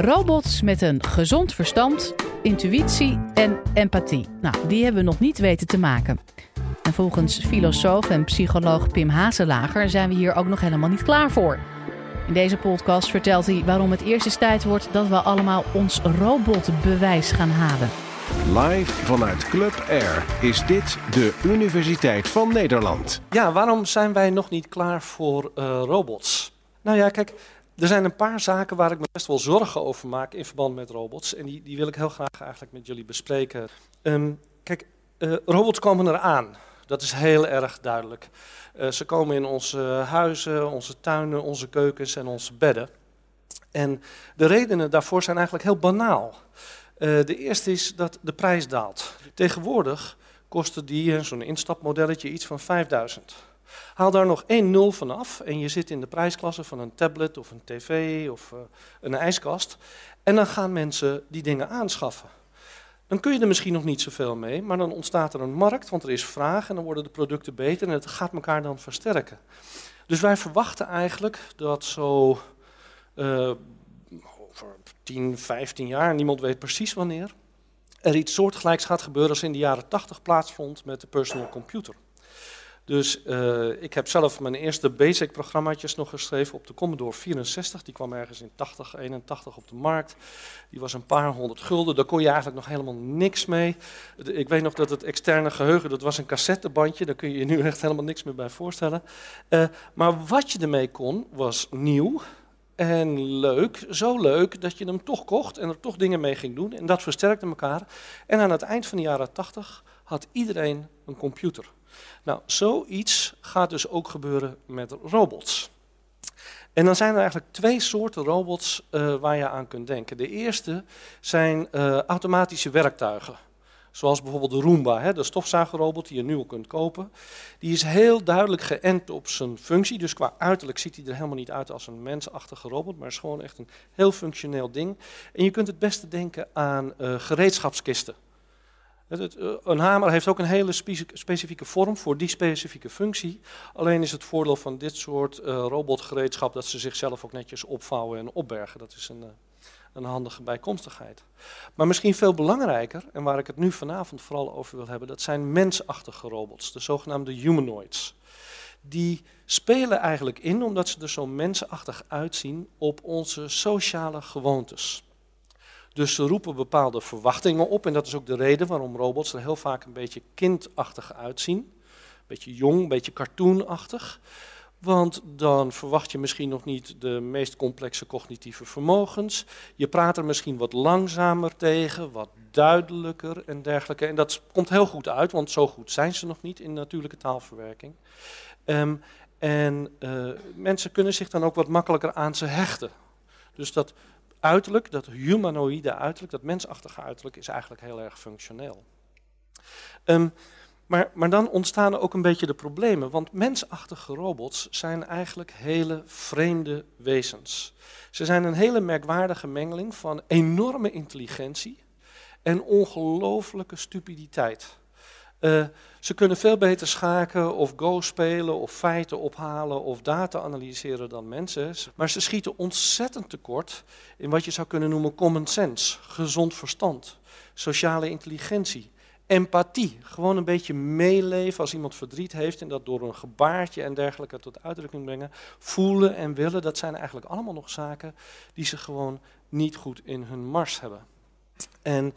Robots met een gezond verstand, intuïtie en empathie. Nou, die hebben we nog niet weten te maken. En volgens filosoof en psycholoog Pim Hazelager zijn we hier ook nog helemaal niet klaar voor. In deze podcast vertelt hij waarom het eerst eens tijd wordt dat we allemaal ons robotbewijs gaan halen. Live vanuit Club Air is dit de Universiteit van Nederland. Ja, waarom zijn wij nog niet klaar voor uh, robots? Nou ja, kijk, er zijn een paar zaken waar ik me best wel zorgen over maak in verband met robots. En die, die wil ik heel graag eigenlijk met jullie bespreken. Um, kijk, uh, robots komen eraan. Dat is heel erg duidelijk. Uh, ze komen in onze huizen, onze tuinen, onze keukens en onze bedden. En de redenen daarvoor zijn eigenlijk heel banaal. Uh, de eerste is dat de prijs daalt. Tegenwoordig kostte die, zo'n instapmodelletje, iets van 5000. Haal daar nog één nul van af en je zit in de prijsklasse van een tablet of een tv of uh, een ijskast. En dan gaan mensen die dingen aanschaffen. Dan kun je er misschien nog niet zoveel mee, maar dan ontstaat er een markt, want er is vraag en dan worden de producten beter en het gaat elkaar dan versterken. Dus wij verwachten eigenlijk dat zo uh, over 10, 15 jaar, niemand weet precies wanneer, er iets soortgelijks gaat gebeuren als in de jaren 80 plaatsvond met de personal computer. Dus uh, ik heb zelf mijn eerste basic programmaatjes nog geschreven op de Commodore 64. Die kwam ergens in 80, 81 op de markt. Die was een paar honderd gulden. Daar kon je eigenlijk nog helemaal niks mee. Ik weet nog dat het externe geheugen, dat was een cassettebandje. Daar kun je je nu echt helemaal niks meer bij voorstellen. Uh, maar wat je ermee kon, was nieuw. En leuk, zo leuk dat je hem toch kocht en er toch dingen mee ging doen. En dat versterkte elkaar. En aan het eind van de jaren 80 had iedereen een computer. Nou, zoiets gaat dus ook gebeuren met robots. En dan zijn er eigenlijk twee soorten robots uh, waar je aan kunt denken. De eerste zijn uh, automatische werktuigen. Zoals bijvoorbeeld de Roomba, hè, de stofzuigerrobot die je nu al kunt kopen. Die is heel duidelijk geënt op zijn functie. Dus qua uiterlijk ziet hij er helemaal niet uit als een mensachtige robot, maar is gewoon echt een heel functioneel ding. En je kunt het beste denken aan uh, gereedschapskisten. Eh, een hamer heeft ook een hele specifieke vorm voor die specifieke functie. Alleen is het voordeel van dit soort uh, robotgereedschap dat ze zichzelf ook netjes opvouwen en opbergen. Dat is een, uh, een handige bijkomstigheid. Maar misschien veel belangrijker, en waar ik het nu vanavond vooral over wil hebben, dat zijn mensachtige robots, de zogenaamde humanoids. Die spelen eigenlijk in, omdat ze er zo mensachtig uitzien, op onze sociale gewoontes. Dus ze roepen bepaalde verwachtingen op. En dat is ook de reden waarom robots er heel vaak een beetje kindachtig uitzien. Een beetje jong, een beetje cartoonachtig. Want dan verwacht je misschien nog niet de meest complexe cognitieve vermogens. Je praat er misschien wat langzamer tegen, wat duidelijker en dergelijke. En dat komt heel goed uit, want zo goed zijn ze nog niet in natuurlijke taalverwerking. Um, en uh, mensen kunnen zich dan ook wat makkelijker aan ze hechten. Dus dat uiterlijk, dat humanoïde uiterlijk, dat mensachtige uiterlijk, is eigenlijk heel erg functioneel. Um, maar, maar, dan ontstaan ook een beetje de problemen, want mensachtige robots zijn eigenlijk hele vreemde wezens. Ze zijn een hele merkwaardige mengeling van enorme intelligentie en ongelooflijke stupiditeit. Uh, ze kunnen veel beter schaken of go spelen of feiten ophalen of data analyseren dan mensen. Maar ze schieten ontzettend tekort in wat je zou kunnen noemen common sense, gezond verstand, sociale intelligentie, empathie. Gewoon een beetje meeleven als iemand verdriet heeft en dat door een gebaartje en dergelijke tot uitdrukking brengen. Voelen en willen, dat zijn eigenlijk allemaal nog zaken die ze gewoon niet goed in hun mars hebben. En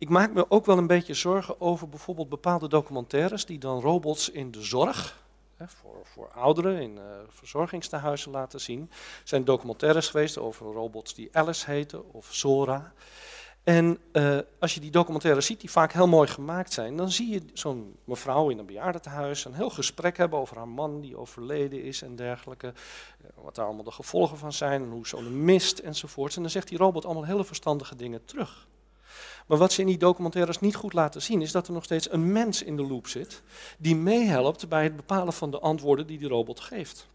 ik maak me ook wel een beetje zorgen over bijvoorbeeld bepaalde documentaires die dan robots in de zorg, hè, voor, voor ouderen in uh, verzorgingstehuizen laten zien. Er zijn documentaires geweest over robots die Alice heten of Sora. En uh, als je die documentaires ziet, die vaak heel mooi gemaakt zijn, dan zie je zo'n mevrouw in een bejaardentehuis een heel gesprek hebben over haar man die overleden is en dergelijke. Wat daar allemaal de gevolgen van zijn en hoe zo'n mist enzovoorts. En dan zegt die robot allemaal hele verstandige dingen terug. Maar wat ze in die documentaires niet goed laten zien, is dat er nog steeds een mens in de loop zit, die meehelpt bij het bepalen van de antwoorden die die robot geeft.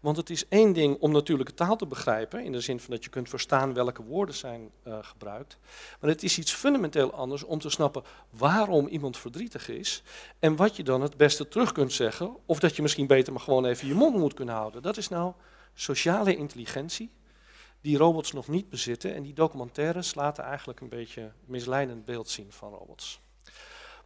Want het is één ding om natuurlijke taal te begrijpen, in de zin van dat je kunt verstaan welke woorden zijn uh, gebruikt. Maar het is iets fundamenteel anders om te snappen waarom iemand verdrietig is en wat je dan het beste terug kunt zeggen, of dat je misschien beter maar gewoon even je mond moet kunnen houden. Dat is nou sociale intelligentie die robots nog niet bezitten. En die documentaires laten eigenlijk een beetje misleidend beeld zien van robots.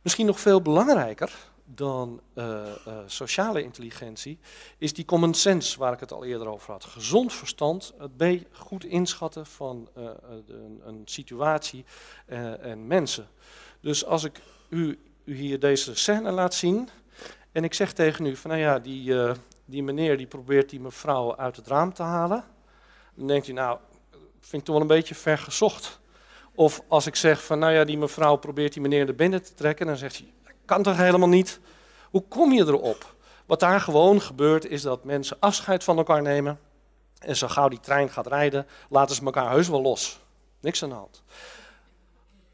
Misschien nog veel belangrijker dan uh, uh, sociale intelligentie is die common sense waar ik het al eerder over had. Gezond verstand, het goed inschatten van uh, een, een, situatie en mensen. Dus als ik u, u, hier deze scène laat zien en ik zeg tegen u van nou ja, die, die meneer die probeert die mevrouw uit het raam te halen, dan denkt u nou, vind ik toch wel een beetje ver gezocht. Of als ik zeg van nou ja, die mevrouw probeert die meneer de binnen te trekken, dan zegt hij kan toch helemaal niet? Hoe kom je erop? Wat daar gewoon gebeurt is dat mensen afscheid van elkaar nemen. En zo gauw die trein gaat rijden, laten ze elkaar heus wel los. Niks aan de hand.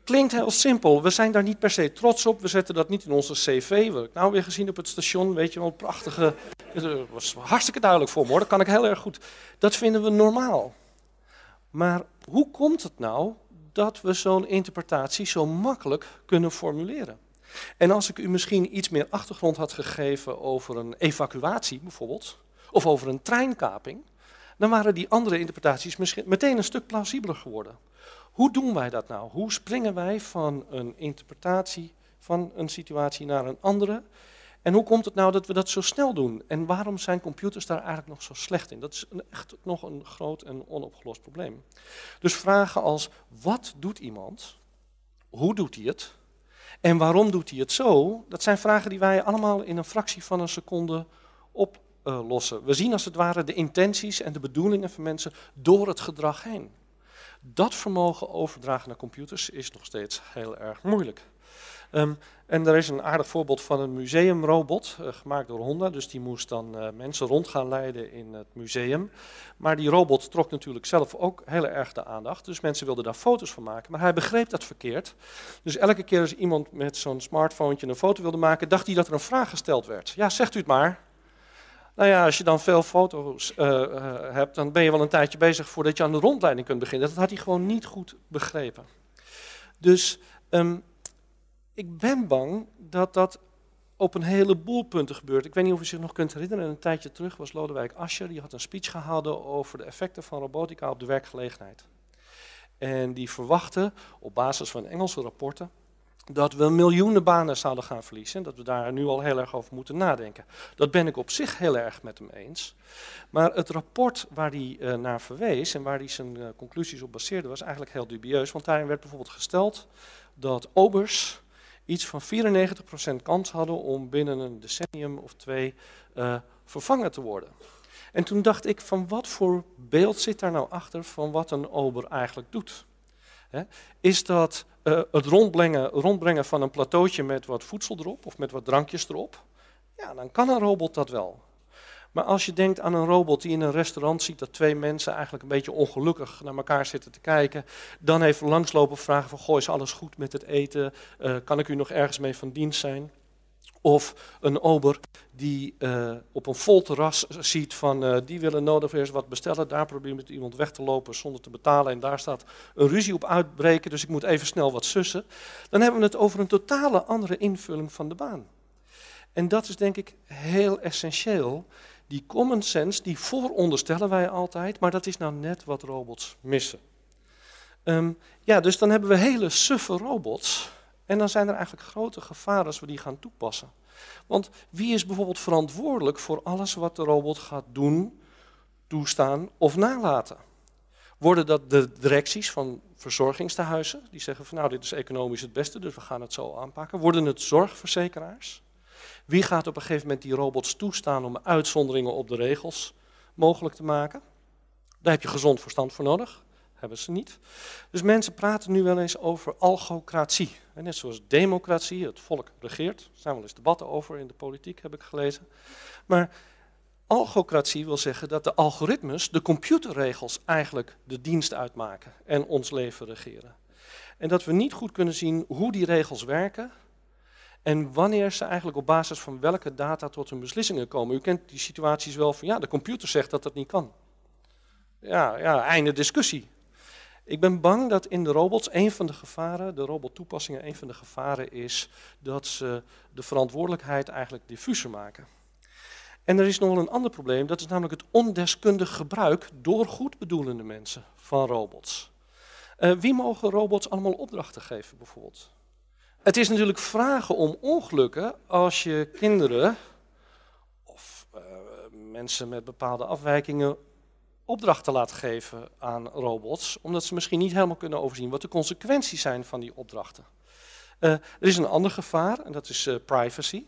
Klinkt heel simpel. We zijn daar niet per se trots op. We zetten dat niet in onze cv. Wat ik nou weer gezien op het station, weet je wel, prachtige... Dat was hartstikke duidelijk voor me hoor, dat kan ik heel erg goed. Dat vinden we normaal. Maar hoe komt het nou dat we zo'n interpretatie zo makkelijk kunnen formuleren? En als ik u misschien iets meer achtergrond had gegeven over een evacuatie bijvoorbeeld, of over een treinkaping, dan waren die andere interpretaties misschien meteen een stuk plausibeler geworden. Hoe doen wij dat nou? Hoe springen wij van een interpretatie van een situatie naar een andere? En hoe komt het nou dat we dat zo snel doen? En waarom zijn computers daar eigenlijk nog zo slecht in? Dat is echt nog een groot en onopgelost probleem. Dus vragen als: wat doet iemand? Hoe doet hij het? En waarom doet hij het zo? Dat zijn vragen die wij allemaal in een fractie van een seconde oplossen. We zien als het ware de intenties en de bedoelingen van mensen door het gedrag heen. Dat vermogen overdragen naar computers is nog steeds heel erg moeilijk. Um, en er is een aardig voorbeeld van een museumrobot, uh, gemaakt door Honda. Dus die moest dan uh, mensen rond gaan leiden in het museum. Maar die robot trok natuurlijk zelf ook heel erg de aandacht. Dus mensen wilden daar foto's van maken. Maar hij begreep dat verkeerd. Dus elke keer als iemand met zo'n smartphone een foto wilde maken, dacht hij dat er een vraag gesteld werd. Ja, zegt u het maar. Nou ja, als je dan veel foto's uh, hebt, dan ben je wel een tijdje bezig voordat je aan de rondleiding kunt beginnen. Dat had hij gewoon niet goed begrepen. Dus um, ik ben bang dat dat op een heleboel punten gebeurt. Ik weet niet of u zich nog kunt herinneren, een tijdje terug was Lodewijk Asscher, die had een speech gehouden over de effecten van robotica op de werkgelegenheid. En die verwachtte, op basis van Engelse rapporten, dat we miljoenen banen zouden gaan verliezen. Dat we daar nu al heel erg over moeten nadenken. Dat ben ik op zich heel erg met hem eens. Maar het rapport waar hij uh, naar verwees en waar hij zijn uh, conclusies op baseerde, was eigenlijk heel dubieus. Want daarin werd bijvoorbeeld gesteld dat obers iets van 94% kans hadden om binnen een decennium of twee uh, vervangen te worden. En toen dacht ik van wat voor beeld zit daar nou achter van wat een ober eigenlijk doet? is dat uh, het rondbrengen, rondbrengen van een plateautje met wat voedsel erop of met wat drankjes erop? Ja, dan kan een robot dat wel. Maar als je denkt aan een robot die in een restaurant ziet dat twee mensen eigenlijk een beetje ongelukkig naar elkaar zitten te kijken, dan even langslopen vragen van, goh, is alles goed met het eten? Uh, kan ik u nog ergens mee van dienst zijn? Of een ober die uh, op een vol terras ziet van uh, die willen nodig eens wat bestellen. Daar probeert iemand weg te lopen zonder te betalen. En daar staat een ruzie op uitbreken, dus ik moet even snel wat sussen. Dan hebben we het over een totale andere invulling van de baan. En dat is denk ik heel essentieel die common sense, die vooronderstellen wij altijd, maar dat is nou net wat robots missen. Um, ja, dus dan hebben we hele suffe robots. En dan zijn er eigenlijk grote gevaren als we die gaan toepassen. Want wie is bijvoorbeeld verantwoordelijk voor alles wat de robot gaat doen, toestaan of nalaten? Worden dat de directies van verzorgingstehuizen, die zeggen van nou dit is economisch het beste, dus we gaan het zo aanpakken? Worden het zorgverzekeraars? Wie gaat op een gegeven moment die robots toestaan om uitzonderingen op de regels mogelijk te maken? Daar heb je gezond verstand voor nodig. Hebben ze niet. Dus mensen praten nu wel eens over algocratie. Net zoals democratie, het volk regeert. Er zijn wel eens debatten over in de politiek, heb ik gelezen. Maar algocratie wil zeggen dat de algoritmes, de computerregels, eigenlijk de dienst uitmaken en ons leven regeren. En dat we niet goed kunnen zien hoe die regels werken en wanneer ze eigenlijk op basis van welke data tot hun beslissingen komen. U kent die situaties wel van ja, de computer zegt dat dat niet kan. Ja, ja einde discussie. Ik ben bang dat in de robots een van de gevaren, de robottoepassingen, een van de gevaren is dat ze de verantwoordelijkheid eigenlijk diffuser maken. En er is nog wel een ander probleem, dat is namelijk het ondeskundig gebruik door goedbedoelende mensen van robots. Uh, wie mogen robots allemaal opdrachten geven, bijvoorbeeld? Het is natuurlijk vragen om ongelukken als je kinderen of uh, mensen met bepaalde afwijkingen opdrachten laat geven aan robots, omdat ze misschien niet helemaal kunnen overzien wat de consequenties zijn van die opdrachten. Uh, er is een ander gevaar en dat is privacy.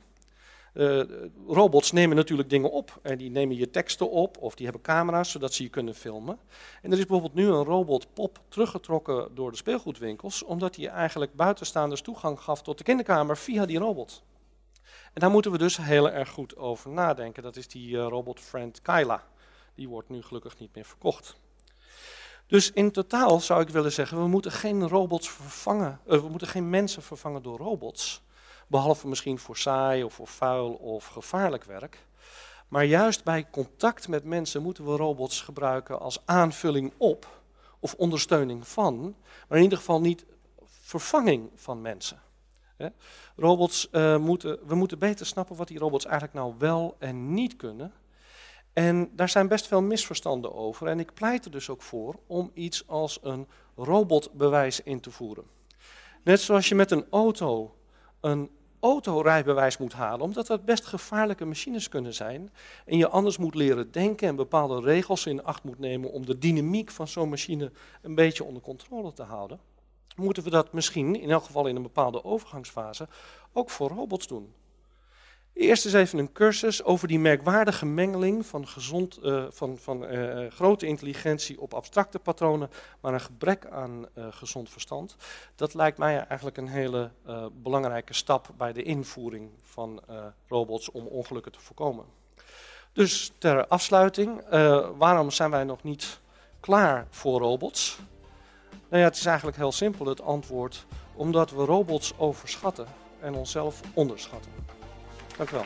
Uh, robots nemen natuurlijk dingen op. En die nemen je teksten op of die hebben camera's zodat ze je kunnen filmen. En er is bijvoorbeeld nu een robot Pop teruggetrokken door de speelgoedwinkels, omdat hij eigenlijk buitenstaanders toegang gaf tot de kinderkamer via die robot. En daar moeten we dus heel erg goed over nadenken. Dat is die uh, robot Friend Kyla. Die wordt nu gelukkig niet meer verkocht. Dus in totaal zou ik willen zeggen, we moeten geen robots vervangen, uh, we moeten geen mensen vervangen door robots. Behalve misschien voor saai of voor vuil of gevaarlijk werk. Maar juist bij contact met mensen moeten we robots gebruiken als aanvulling op of ondersteuning van, maar in ieder geval niet vervanging van mensen. Robots uh, moeten, we moeten beter snappen wat die robots eigenlijk nou wel en niet kunnen. En daar zijn best veel misverstanden over. En ik pleit er dus ook voor om iets als een robotbewijs in te voeren. Net zoals je met een auto een autorijbewijs moet halen, omdat dat best gevaarlijke machines kunnen zijn. En je anders moet leren denken en bepaalde regels in acht moet nemen om de dynamiek van zo'n machine een beetje onder controle te houden. Moeten we dat misschien, in elk geval in een bepaalde overgangsfase, ook voor robots doen. Eerst eens even een cursus over die merkwaardige mengeling van, gezond, uh, van, van uh, grote intelligentie op abstracte patronen, maar een gebrek aan uh, gezond verstand. Dat lijkt mij eigenlijk een hele belangrijke stap bij de invoering van robots om ongelukken te voorkomen. Dus ter afsluiting, waarom zijn wij nog niet klaar voor robots? Nou ja, het is eigenlijk heel simpel het antwoord, omdat we robots overschatten en onszelf onderschatten. Dank u wel.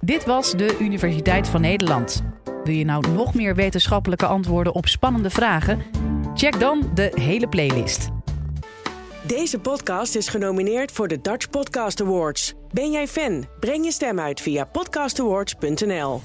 Dit was de Universiteit van Nederland. Wil je nou nog meer wetenschappelijke antwoorden op spannende vragen? Check dan de hele playlist. Deze podcast is genomineerd voor de Dutch Podcast Awards. Ben jij fan? Breng je stem uit via podcastawards.nl.